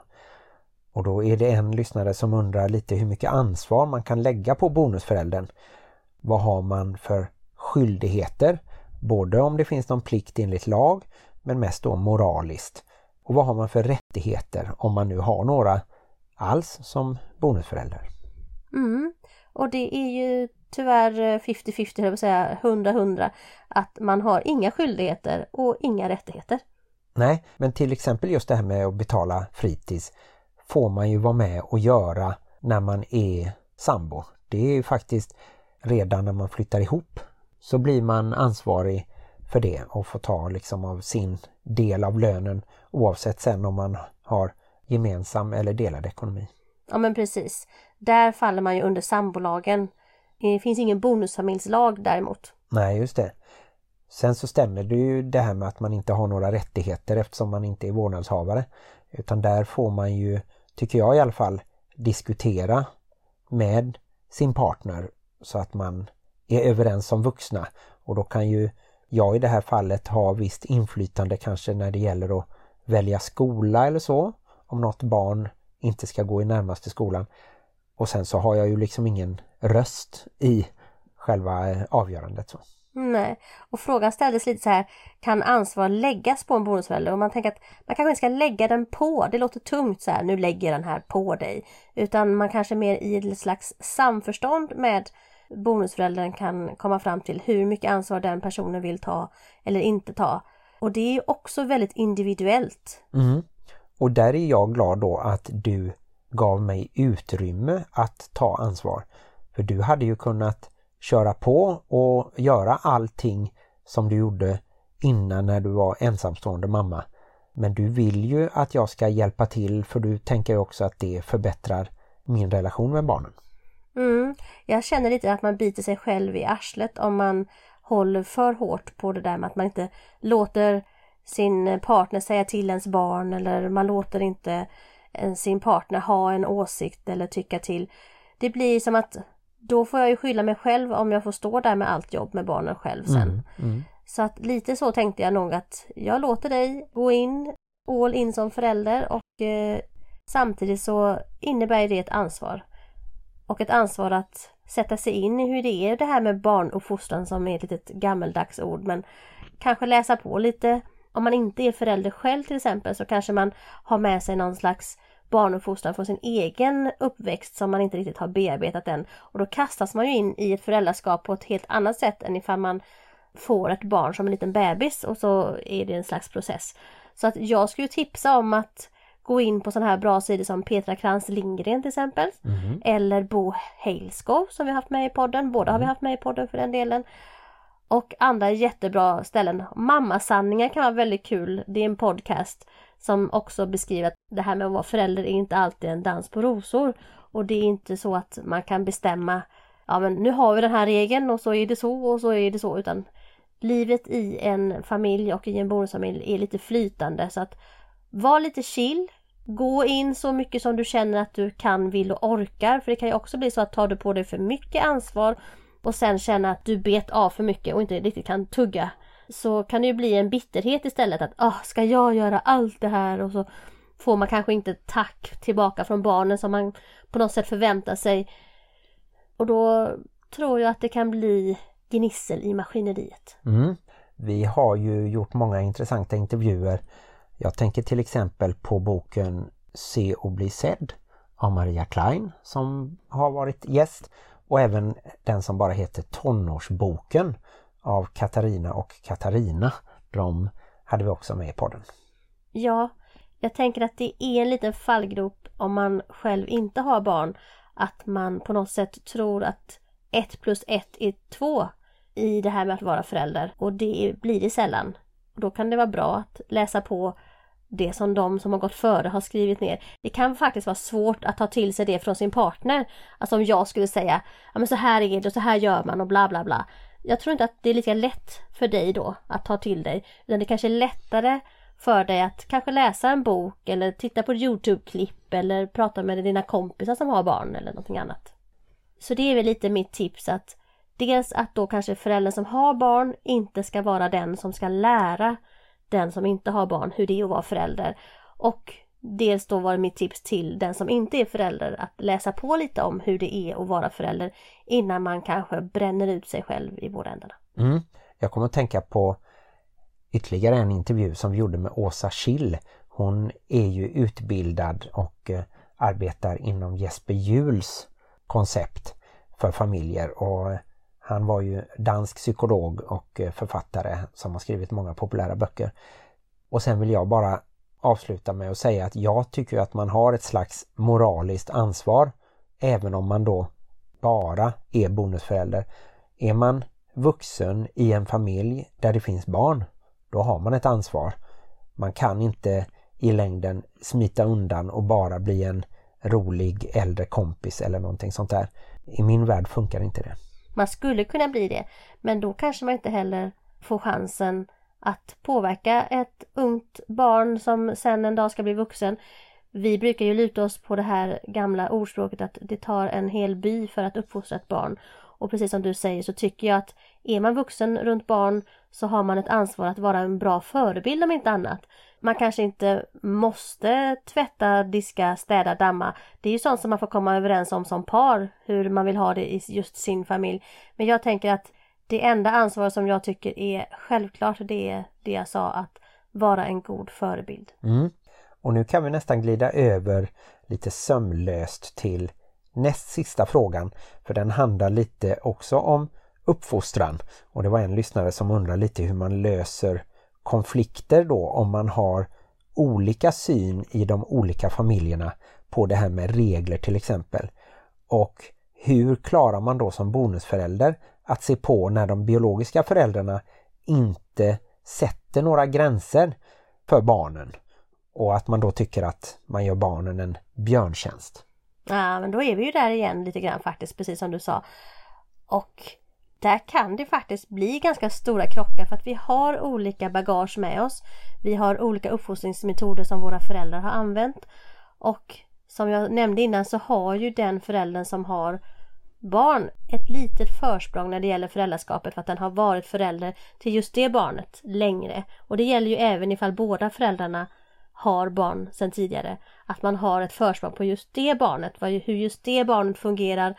Och då är det en lyssnare som undrar lite hur mycket ansvar man kan lägga på bonusföräldern. Vad har man för skyldigheter? Både om det finns någon plikt enligt lag men mest då moraliskt. Och vad har man för rättigheter om man nu har några alls som bonusförälder? Mm. Och det är ju tyvärr 50-50, jag vill säga 100-100, att man har inga skyldigheter och inga rättigheter. Nej, men till exempel just det här med att betala fritids får man ju vara med och göra när man är sambo. Det är ju faktiskt redan när man flyttar ihop så blir man ansvarig för det och får ta liksom av sin del av lönen oavsett sen om man har gemensam eller delad ekonomi. Ja men precis. Där faller man ju under sambolagen. Det finns ingen bonusfamiljslag däremot. Nej just det. Sen så stämmer det ju det här med att man inte har några rättigheter eftersom man inte är vårdnadshavare. Utan där får man ju, tycker jag i alla fall, diskutera med sin partner så att man är överens som vuxna. Och då kan ju jag i det här fallet ha visst inflytande kanske när det gäller att välja skola eller så. Om något barn inte ska gå i närmaste skolan. Och sen så har jag ju liksom ingen röst i själva eh, avgörandet. Så. Nej, och frågan ställdes lite så här, kan ansvar läggas på en bonusförälder? Och man tänker att man kanske inte ska lägga den på, det låter tungt så här, nu lägger den här på dig. Utan man kanske mer i ett slags samförstånd med bonusföräldern kan komma fram till hur mycket ansvar den personen vill ta eller inte ta. Och det är också väldigt individuellt. Mm. Och där är jag glad då att du gav mig utrymme att ta ansvar. För du hade ju kunnat köra på och göra allting som du gjorde innan när du var ensamstående mamma. Men du vill ju att jag ska hjälpa till för du tänker också att det förbättrar min relation med barnen. Mm. Jag känner lite att man biter sig själv i arslet om man håller för hårt på det där med att man inte låter sin partner säga till ens barn eller man låter inte sin partner ha en åsikt eller tycka till. Det blir som att då får jag ju skylla mig själv om jag får stå där med allt jobb med barnen själv sen. Mm, mm. Så att lite så tänkte jag nog att jag låter dig gå in all in som förälder och eh, samtidigt så innebär det ett ansvar. Och ett ansvar att sätta sig in i hur det är det här med barnuppfostran som är ett litet gammeldags ord men kanske läsa på lite. Om man inte är förälder själv till exempel så kanske man har med sig någon slags barnuppfostran från sin egen uppväxt som man inte riktigt har bearbetat än. Och då kastas man ju in i ett föräldraskap på ett helt annat sätt än ifall man får ett barn som en liten bebis och så är det en slags process. Så att jag skulle tipsa om att gå in på sådana här bra sidor som Petra Krantz Lindgren till exempel. Mm. Eller Bo Heilskov som vi haft med i podden. Båda mm. har vi mm. haft med i podden för den delen. Och andra jättebra ställen. Mammasanningar kan vara väldigt kul. Det är en podcast som också beskriver att det här med att vara förälder är inte alltid en dans på rosor. Och det är inte så att man kan bestämma ja men nu har vi den här regeln och så är det så och så är det så utan livet i en familj och i en bonusfamilj är lite flytande så att var lite chill. Gå in så mycket som du känner att du kan, vill och orkar. För det kan ju också bli så att tar du på dig för mycket ansvar och sen känna att du bet av för mycket och inte riktigt kan tugga. Så kan det ju bli en bitterhet istället att ah, ska jag göra allt det här och så får man kanske inte tack tillbaka från barnen som man på något sätt förväntar sig. Och då tror jag att det kan bli gnissel i maskineriet. Mm. Vi har ju gjort många intressanta intervjuer. Jag tänker till exempel på boken Se och bli sedd av Maria Klein som har varit gäst och även den som bara heter Tonårsboken av Katarina och Katarina. De hade vi också med i podden. Ja, jag tänker att det är en liten fallgrop om man själv inte har barn. Att man på något sätt tror att ett plus ett är två i det här med att vara förälder och det blir det sällan. Då kan det vara bra att läsa på det som de som har gått före har skrivit ner. Det kan faktiskt vara svårt att ta till sig det från sin partner. Alltså om jag skulle säga, ja men så här är det och så här gör man och bla bla bla. Jag tror inte att det är lika lätt för dig då att ta till dig. Utan det kanske är lättare för dig att kanske läsa en bok eller titta på Youtube-klipp eller prata med dina kompisar som har barn eller någonting annat. Så det är väl lite mitt tips att dels att då kanske föräldern som har barn inte ska vara den som ska lära den som inte har barn hur det är att vara förälder. Och dels då var det mitt tips till den som inte är förälder att läsa på lite om hur det är att vara förälder innan man kanske bränner ut sig själv i båda ändarna. Mm. Jag kommer att tänka på ytterligare en intervju som vi gjorde med Åsa Schill. Hon är ju utbildad och eh, arbetar inom Jesper Juls koncept för familjer och eh, han var ju dansk psykolog och eh, författare som har skrivit många populära böcker. Och sen vill jag bara avsluta med att säga att jag tycker att man har ett slags moraliskt ansvar även om man då bara är bonusförälder. Är man vuxen i en familj där det finns barn, då har man ett ansvar. Man kan inte i längden smita undan och bara bli en rolig äldre kompis eller någonting sånt där. I min värld funkar inte det. Man skulle kunna bli det, men då kanske man inte heller får chansen att påverka ett ungt barn som sen en dag ska bli vuxen. Vi brukar ju luta oss på det här gamla ordspråket att det tar en hel by för att uppfostra ett barn. Och precis som du säger så tycker jag att är man vuxen runt barn så har man ett ansvar att vara en bra förebild om inte annat. Man kanske inte måste tvätta, diska, städa, damma. Det är ju sånt som man får komma överens om som par, hur man vill ha det i just sin familj. Men jag tänker att det enda ansvar som jag tycker är självklart det är det jag sa att vara en god förebild. Mm. Och nu kan vi nästan glida över lite sömlöst till näst sista frågan för den handlar lite också om uppfostran och det var en lyssnare som undrar lite hur man löser konflikter då om man har olika syn i de olika familjerna på det här med regler till exempel. Och hur klarar man då som bonusförälder att se på när de biologiska föräldrarna inte sätter några gränser för barnen och att man då tycker att man gör barnen en björntjänst. Ja men då är vi ju där igen lite grann faktiskt precis som du sa. Och där kan det faktiskt bli ganska stora krockar för att vi har olika bagage med oss. Vi har olika uppfostringsmetoder som våra föräldrar har använt. Och som jag nämnde innan så har ju den föräldern som har barn ett litet försprång när det gäller föräldraskapet för att den har varit förälder till just det barnet längre. Och det gäller ju även ifall båda föräldrarna har barn sedan tidigare. Att man har ett försprång på just det barnet, hur just det barnet fungerar,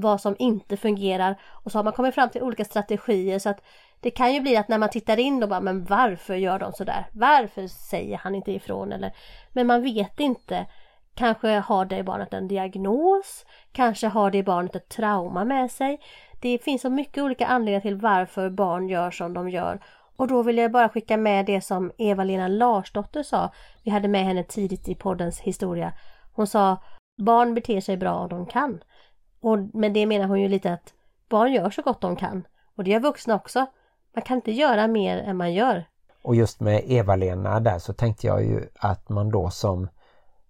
vad som inte fungerar och så har man kommit fram till olika strategier så att det kan ju bli att när man tittar in då bara, men varför gör de sådär? Varför säger han inte ifrån? Eller, men man vet inte. Kanske har det barnet en diagnos, kanske har det barnet ett trauma med sig. Det finns så mycket olika anledningar till varför barn gör som de gör. Och då vill jag bara skicka med det som Eva-Lena Larsdotter sa. Vi hade med henne tidigt i poddens historia. Hon sa Barn beter sig bra om de kan. Och med det menar hon ju lite att barn gör så gott de kan. Och det gör vuxna också. Man kan inte göra mer än man gör. Och just med Eva-Lena där så tänkte jag ju att man då som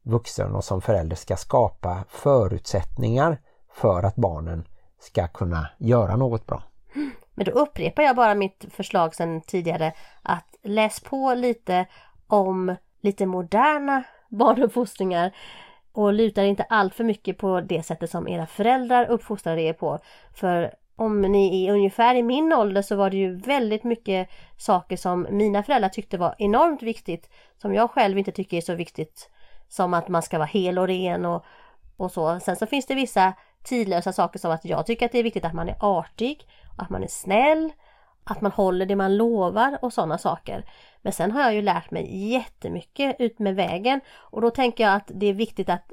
vuxen och som förälder ska skapa förutsättningar för att barnen ska kunna göra något bra. Men då upprepar jag bara mitt förslag sedan tidigare att läs på lite om lite moderna barnuppfostringar och lutar inte allt för mycket på det sättet som era föräldrar uppfostrade er på. För om ni är ungefär i min ålder så var det ju väldigt mycket saker som mina föräldrar tyckte var enormt viktigt som jag själv inte tycker är så viktigt som att man ska vara hel och ren och, och så. Sen så finns det vissa tidlösa saker som att jag tycker att det är viktigt att man är artig, att man är snäll, att man håller det man lovar och sådana saker. Men sen har jag ju lärt mig jättemycket ut med vägen och då tänker jag att det är viktigt att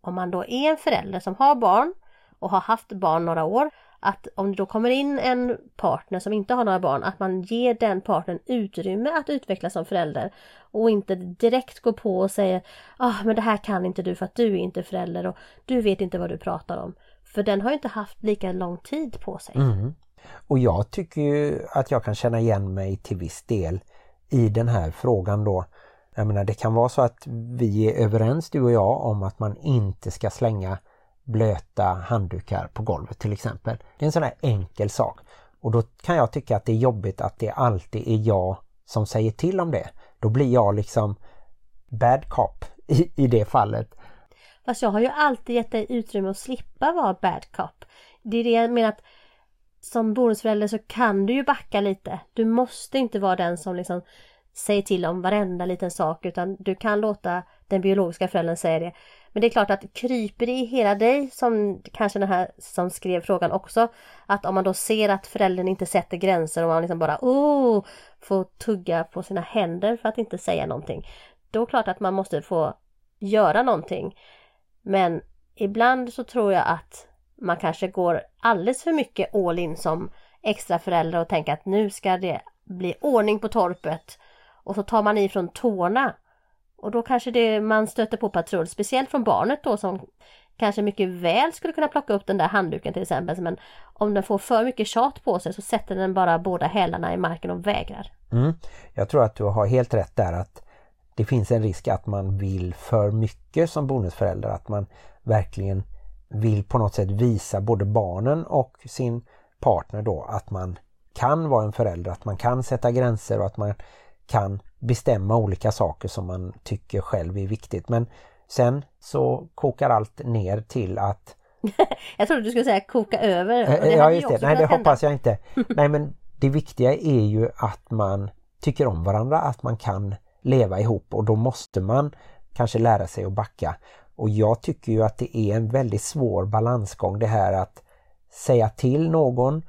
om man då är en förälder som har barn och har haft barn några år att om det då kommer in en partner som inte har några barn att man ger den partnern utrymme att utvecklas som förälder och inte direkt gå på och säga ah, men det här kan inte du för att du är inte förälder och du vet inte vad du pratar om. För den har inte haft lika lång tid på sig. Mm. Och jag tycker ju att jag kan känna igen mig till viss del i den här frågan då. Jag menar det kan vara så att vi är överens du och jag om att man inte ska slänga blöta handdukar på golvet till exempel. Det är en sån här enkel sak. Och då kan jag tycka att det är jobbigt att det alltid är jag som säger till om det. Då blir jag liksom bad cop i, i det fallet. Fast jag har ju alltid gett dig utrymme att slippa vara bad cop. Det är det jag menar att som bonusförälder så kan du ju backa lite. Du måste inte vara den som liksom säger till om varenda liten sak utan du kan låta den biologiska föräldern säga det. Men det är klart att kryper det i hela dig som kanske den här som skrev frågan också att om man då ser att föräldern inte sätter gränser och man liksom bara oh, får tugga på sina händer för att inte säga någonting. Då är det klart att man måste få göra någonting. Men ibland så tror jag att man kanske går alldeles för mycket all in som extra förälder och tänker att nu ska det bli ordning på torpet och så tar man i från tårna och då kanske det, man stöter på patrull, speciellt från barnet då som kanske mycket väl skulle kunna plocka upp den där handduken till exempel. Men om den får för mycket tjat på sig så sätter den bara båda hälarna i marken och vägrar. Mm. Jag tror att du har helt rätt där att det finns en risk att man vill för mycket som bonusförälder. Att man verkligen vill på något sätt visa både barnen och sin partner då att man kan vara en förälder, att man kan sätta gränser och att man kan bestämma olika saker som man tycker själv är viktigt. Men sen så kokar allt ner till att [LAUGHS] Jag trodde du skulle säga koka över. Det ja just det, nej det hoppas jag inte. [LAUGHS] nej men det viktiga är ju att man tycker om varandra, att man kan leva ihop och då måste man kanske lära sig att backa. Och jag tycker ju att det är en väldigt svår balansgång det här att säga till någon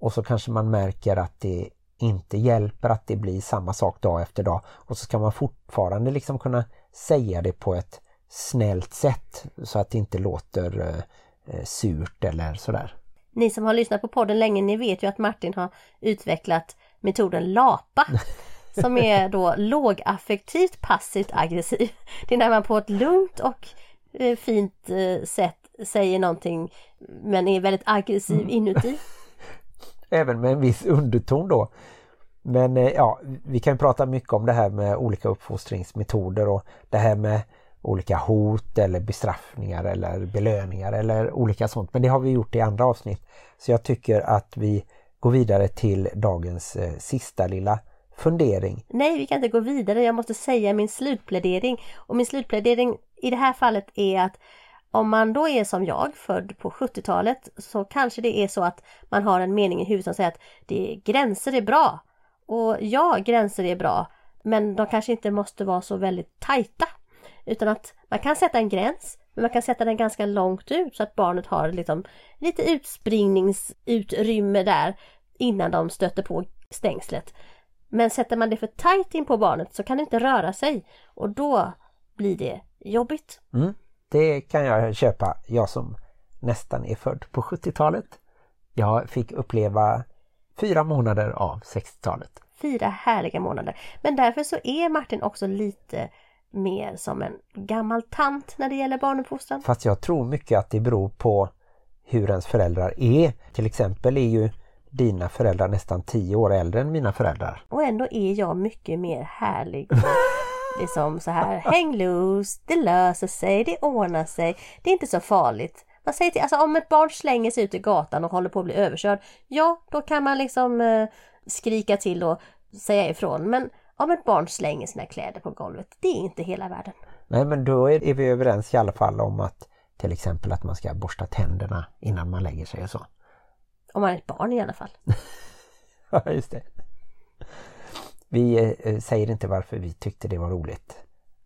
och så kanske man märker att det inte hjälper att det blir samma sak dag efter dag och så ska man fortfarande liksom kunna säga det på ett snällt sätt så att det inte låter eh, eh, surt eller sådär. Ni som har lyssnat på podden länge, ni vet ju att Martin har utvecklat metoden LAPA. [LAUGHS] Som är då lågaffektivt passivt aggressiv. Det är när man på ett lugnt och eh, fint eh, sätt säger någonting men är väldigt aggressiv Mm. inuti. [LAUGHS] Även med en viss underton då. Men eh, ja, vi kan ju prata mycket om det här med olika uppfostringsmetoder och det här med olika hot eller bestraffningar eller belöningar eller olika sånt. Men det har vi gjort i andra avsnitt. Så jag tycker att vi går vidare till dagens sista lilla fundering. Nej, vi kan inte gå vidare. Jag måste säga min slutplädering. Och min slutplädering i det här fallet är att om man då är som jag, född på 70-talet, så kanske det är så att man har en mening i huvudet som säger att det, gränser är bra. Och ja, gränser är bra, men de kanske inte måste vara så väldigt tajta. Utan att man kan sätta en gräns, men man kan sätta den ganska långt ut så att barnet har liksom lite utspringningsutrymme där innan de stöter på stängslet. Men sätter man det för tajt in på barnet så kan det inte röra sig och då blir det jobbigt. Mm, det kan jag köpa, jag som nästan är född på 70-talet. Jag fick uppleva fyra månader av 60-talet. Fyra härliga månader. Men därför så är Martin också lite mer som en gammal tant när det gäller barnuppfostran. Fast jag tror mycket att det beror på hur ens föräldrar är. Till exempel är ju dina föräldrar nästan tio år äldre än mina föräldrar. Och ändå är jag mycket mer härlig. Det är som så här, häng loose, det löser sig, det ordnar sig, det är inte så farligt. Man säger till, alltså om ett barn slänger sig ut i gatan och håller på att bli överkörd, ja då kan man liksom eh, skrika till och säga ifrån. Men om ett barn slänger sina kläder på golvet, det är inte hela världen. Nej men då är, är vi överens i alla fall om att till exempel att man ska borsta tänderna innan man lägger sig och så. Om man är ett barn i alla fall. [LAUGHS] Ja just det. Vi eh, säger inte varför vi tyckte det var roligt.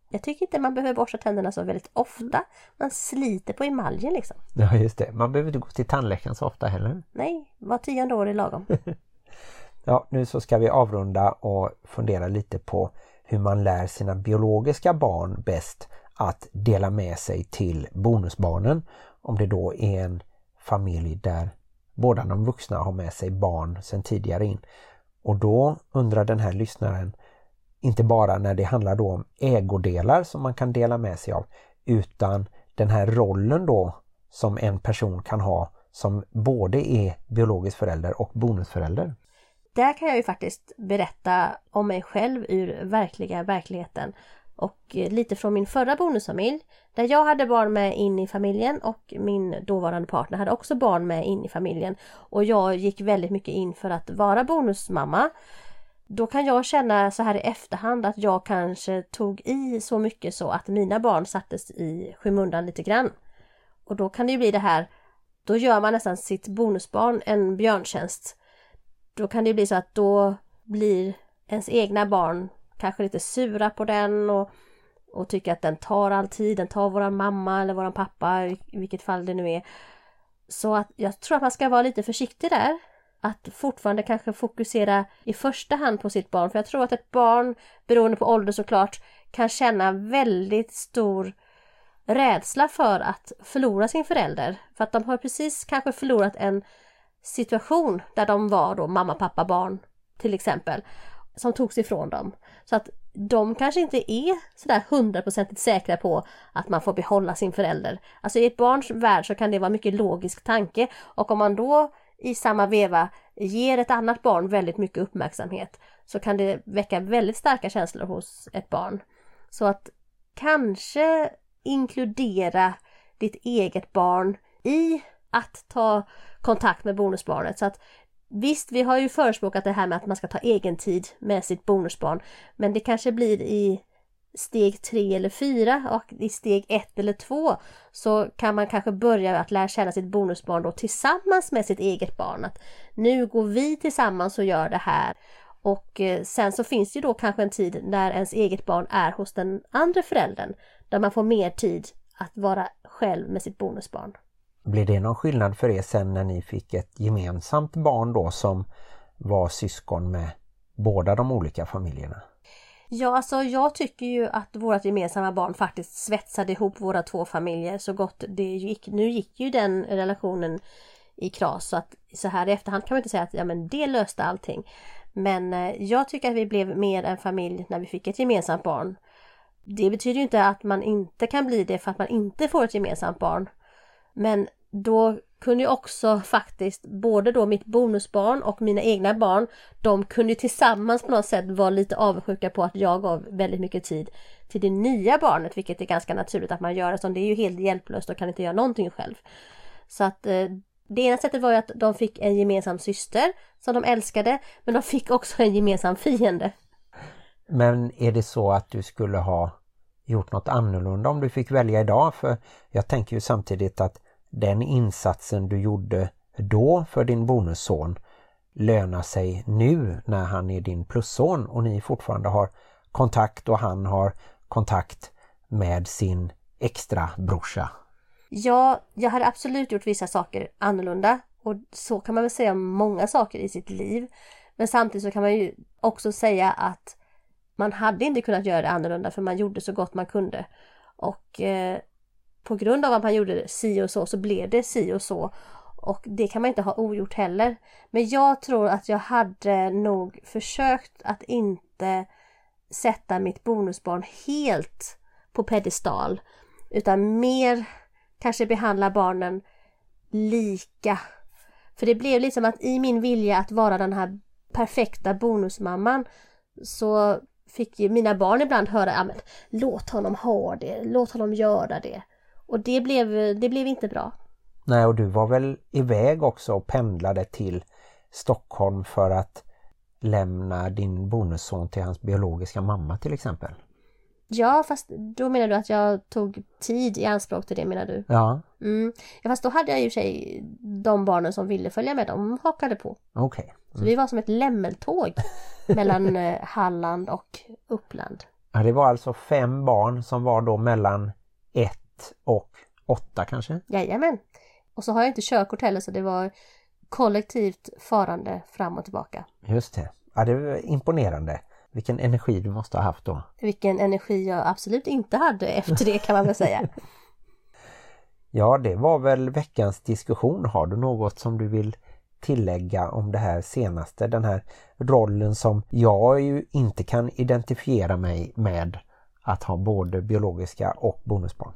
Jag tycker inte man behöver borsta tänderna så väldigt ofta. Man sliter på emaljen liksom. Ja just det, man behöver inte gå till tandläkaren så ofta heller. Nej, var tionde år är lagom. [LAUGHS] Ja, nu så ska vi avrunda och fundera lite på hur man lär sina biologiska barn bäst att dela med sig till bonusbarnen. Om det då är en familj där båda de vuxna har med sig barn sedan tidigare in. Och då undrar den här lyssnaren inte bara när det handlar då om ägodelar som man kan dela med sig av utan den här rollen då som en person kan ha som både är biologisk förälder och bonusförälder. Där kan jag ju faktiskt berätta om mig själv ur verkliga verkligheten. Och eh, lite från min förra bonusfamilj. Där jag hade barn med in i familjen och min dåvarande partner hade också barn med in i familjen. Och jag gick väldigt mycket in för att vara bonusmamma. Då kan jag känna så här i efterhand att jag kanske tog i så mycket så att mina barn sattes i skymundan lite grann. Och då kan det ju bli det här, då gör man nästan sitt bonusbarn en björntjänst. Då kan det bli så att då blir ens egna barn kanske lite sura på den och, och tycker att den tar all tid, den tar våran mamma eller våran pappa, i vilket fall det nu är. Så att jag tror att man ska vara lite försiktig där. Att fortfarande kanske fokusera i första hand på sitt barn. För jag tror att ett barn, beroende på ålder såklart, kan känna väldigt stor rädsla för att förlora sin förälder. För att de har precis kanske förlorat en situation där de var då mamma, pappa, barn till exempel. Som togs ifrån dem. Så att de kanske inte är sådär hundraprocentigt säkra på att man får behålla sin förälder. Alltså i ett barns värld så kan det vara mycket logisk tanke och om man då i samma veva ger ett annat barn väldigt mycket uppmärksamhet så kan det väcka väldigt starka känslor hos ett barn. Så att kanske inkludera ditt eget barn i att ta kontakt med bonusbarnet. Så att Visst, vi har ju förespråkat det här med att man ska ta egen tid med sitt bonusbarn. Men det kanske blir i steg tre eller fyra och i steg ett eller två så kan man kanske börja att lära känna sitt bonusbarn då tillsammans med sitt eget barn. Att nu går vi tillsammans och gör det här. Och eh, sen så finns det ju då kanske en tid när ens eget barn är hos den andra föräldern. Där man får mer tid att vara själv med sitt bonusbarn. Blir det någon skillnad för er sen när ni fick ett gemensamt barn då som var syskon med båda de olika familjerna? Ja, alltså jag tycker ju att vårt gemensamma barn faktiskt svetsade ihop våra två familjer så gott det gick. Nu gick ju den relationen i kras så att så här i efterhand kan man inte säga att ja, men det löste allting. Men eh, jag tycker att vi blev mer en familj när vi fick ett gemensamt barn. Det betyder ju inte att man inte kan bli det för att man inte får ett gemensamt barn. Men då kunde ju också faktiskt både då mitt bonusbarn och mina egna barn, de kunde tillsammans på något sätt vara lite avundsjuka på att jag gav väldigt mycket tid till det nya barnet, vilket är ganska naturligt att man gör eftersom det är ju helt hjälplöst och kan inte göra någonting själv. Så att eh, det ena sättet var ju att de fick en gemensam syster som de älskade, men de fick också en gemensam fiende. Men är det så att du skulle ha gjort något annorlunda om du fick välja idag? För jag tänker ju samtidigt att den insatsen du gjorde då för din bonusson lönar sig nu när han är din plusson och ni fortfarande har kontakt och han har kontakt med sin extra brorsa. Ja, jag hade absolut gjort vissa saker annorlunda och så kan man väl säga om många saker i sitt liv. Men samtidigt så kan man ju också säga att man hade inte kunnat göra det annorlunda för man gjorde så gott man kunde. Och eh, på grund av att man gjorde si och så så blev det si och så. Och det kan man inte ha ogjort heller. Men jag tror att jag hade nog försökt att inte sätta mitt bonusbarn helt på pedestal. Utan mer kanske behandla barnen lika. För det blev liksom att i min vilja att vara den här perfekta bonusmamman så fick ju mina barn ibland höra, ja men låt honom ha det, låt honom göra det. Och det blev, det blev inte bra. Nej, och du var väl iväg också och pendlade till Stockholm för att lämna din bonusson till hans biologiska mamma till exempel. Ja, fast då menar du att jag tog tid i anspråk till det menar du? Ja. Mm. Ja, fast då hade jag ju sig de barnen som ville följa med, de hakade på. Okej. Okay. Så vi var som ett lämmeltåg [LAUGHS] mellan eh, Halland och Uppland. Ja, det var alltså fem barn som var då mellan ett och åtta kanske? Jajamän. Och så har jag inte körkort heller så det var kollektivt farande fram och tillbaka. Just det. Ja, det var imponerande. Vilken energi du måste ha haft då. Vilken energi jag absolut inte hade efter det kan man väl säga. [LAUGHS] ja, det var väl veckans diskussion. Har du något som du vill tillägga om det här senaste? Den här rollen som jag ju inte kan identifiera mig med att ha både biologiska och bonusbarn.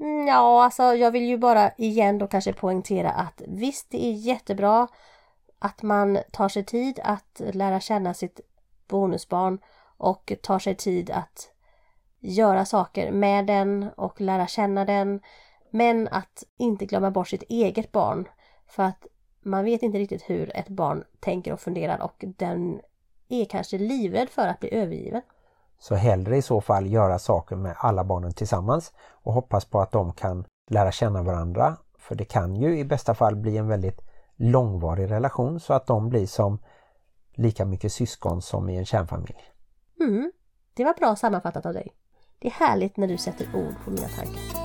Mm, ja, alltså jag vill ju bara igen då kanske poängtera att visst det är jättebra att man tar sig tid att lära känna sitt bonusbarn och tar sig tid att göra saker med den och lära känna den. Men att inte glömma bort sitt eget barn. För att man vet inte riktigt hur ett barn tänker och funderar och den är kanske livrädd för att bli övergiven. Så hellre i så fall göra saker med alla barnen tillsammans och hoppas på att de kan lära känna varandra. För det kan ju i bästa fall bli en väldigt långvarig relation så att de blir som lika mycket syskon som i en kärnfamilj. Mm, det var bra sammanfattat av dig. Det är härligt när du sätter ord på mina tankar.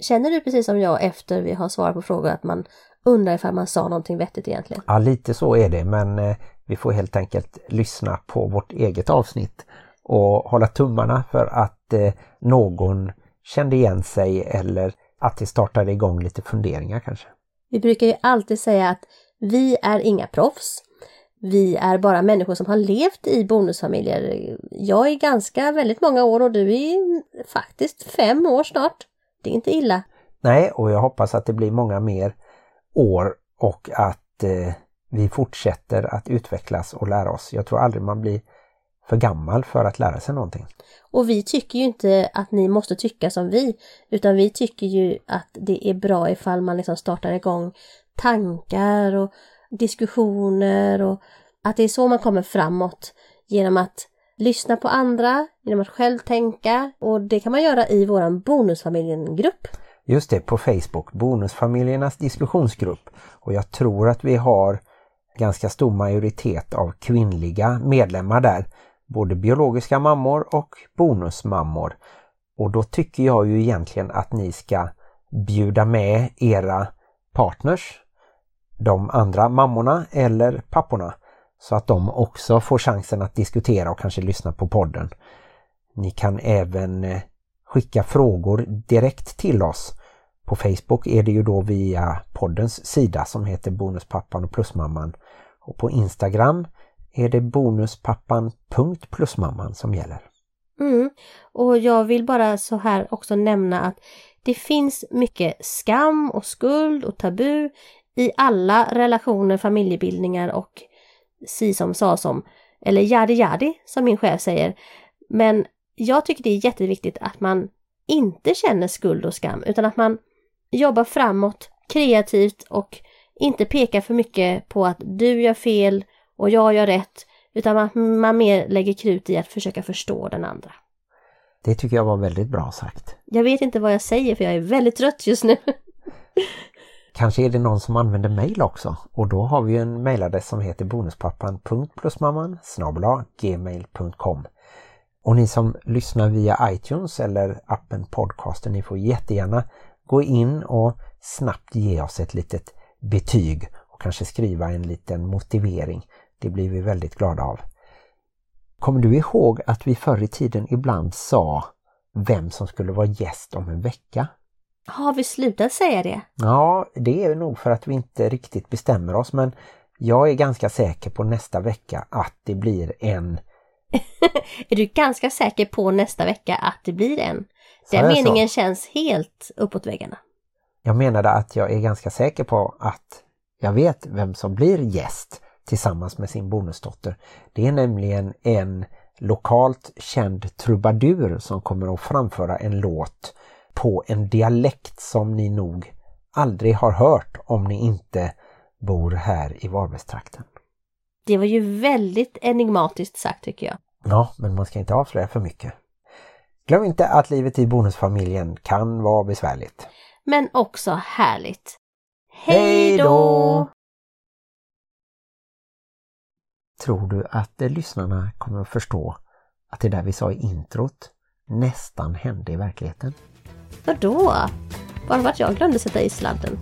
Känner du precis som jag efter vi har svarat på frågor att man undrar ifall man sa någonting vettigt egentligen? Ja, lite så är det men eh, vi får helt enkelt lyssna på vårt eget avsnitt och hålla tummarna för att eh, någon kände igen sig eller att det startade igång lite funderingar kanske. Vi brukar ju alltid säga att vi är inga proffs. Vi är bara människor som har levt i bonusfamiljer. Jag är ganska väldigt många år och du är faktiskt fem år snart. Det är inte illa. Nej, och jag hoppas att det blir många mer år och att eh, vi fortsätter att utvecklas och lära oss. Jag tror aldrig man blir för gammal för att lära sig någonting. Och vi tycker ju inte att ni måste tycka som vi, utan vi tycker ju att det är bra ifall man liksom startar igång tankar och diskussioner och att det är så man kommer framåt genom att lyssna på andra, genom att själv tänka och det kan man göra i våran Bonusfamiljen-grupp. Just det, på Facebook, Bonusfamiljernas diskussionsgrupp. Och jag tror att vi har ganska stor majoritet av kvinnliga medlemmar där både biologiska mammor och bonusmammor. Och då tycker jag ju egentligen att ni ska bjuda med era partners de andra mammorna eller papporna så att de också får chansen att diskutera och kanske lyssna på podden. Ni kan även eh, skicka frågor direkt till oss. På Facebook är det ju då via poddens sida som heter Bonuspappan och Plusmamman. Och på Instagram är det bonuspappan.plusmamman som gäller. Mm. Och jag vill bara så här också nämna att det finns mycket skam och skuld och tabu i alla relationer, familjebildningar och si som sa som, eller jadi jadi som min chef säger. Men jag tycker det är jätteviktigt att man inte känner skuld och skam utan att man jobbar framåt kreativt och inte pekar för mycket på att du gör fel och jag gör rätt utan att man mer lägger krut i att försöka förstå den andra. Det tycker jag var väldigt bra sagt. Jag vet inte vad jag säger för jag är väldigt trött just nu. [LAUGHS] Kanske är det någon som använder mail också och då har vi en mailadress som heter bonuspappan.plusmamman gmail.com Och ni som lyssnar via iTunes eller appen Podcaster, ni får jättegärna gå in och snabbt ge oss ett litet betyg och kanske skriva en liten motivering. Det blir vi väldigt glada av. Kommer du ihåg att vi förr i tiden ibland sa vem som skulle vara gäst om en vecka? Har vi slutat säga det? Ja, det är nog för att vi inte riktigt bestämmer oss men jag är ganska säker på nästa vecka att det blir en... [LAUGHS] är du ganska säker på nästa vecka att det blir en? Den meningen så? känns helt uppåt väggarna. Jag menade att jag är ganska säker på att jag vet vem som blir gäst tillsammans med sin bonusdotter. Det är nämligen en lokalt känd trubadur som kommer att framföra en låt på en dialekt som ni nog aldrig har hört om ni inte bor här i Varbergstrakten. Det var ju väldigt enigmatiskt sagt tycker jag. Ja, men man ska inte avslöja för mycket. Glöm inte att livet i bonusfamiljen kan vara besvärligt. Men också härligt. Hej då! Tror du att eh, lyssnarna kommer att förstå att det där vi sa i introt nästan hände i verkligheten? Vadå? Bara för att jag glömde sätta i sladden.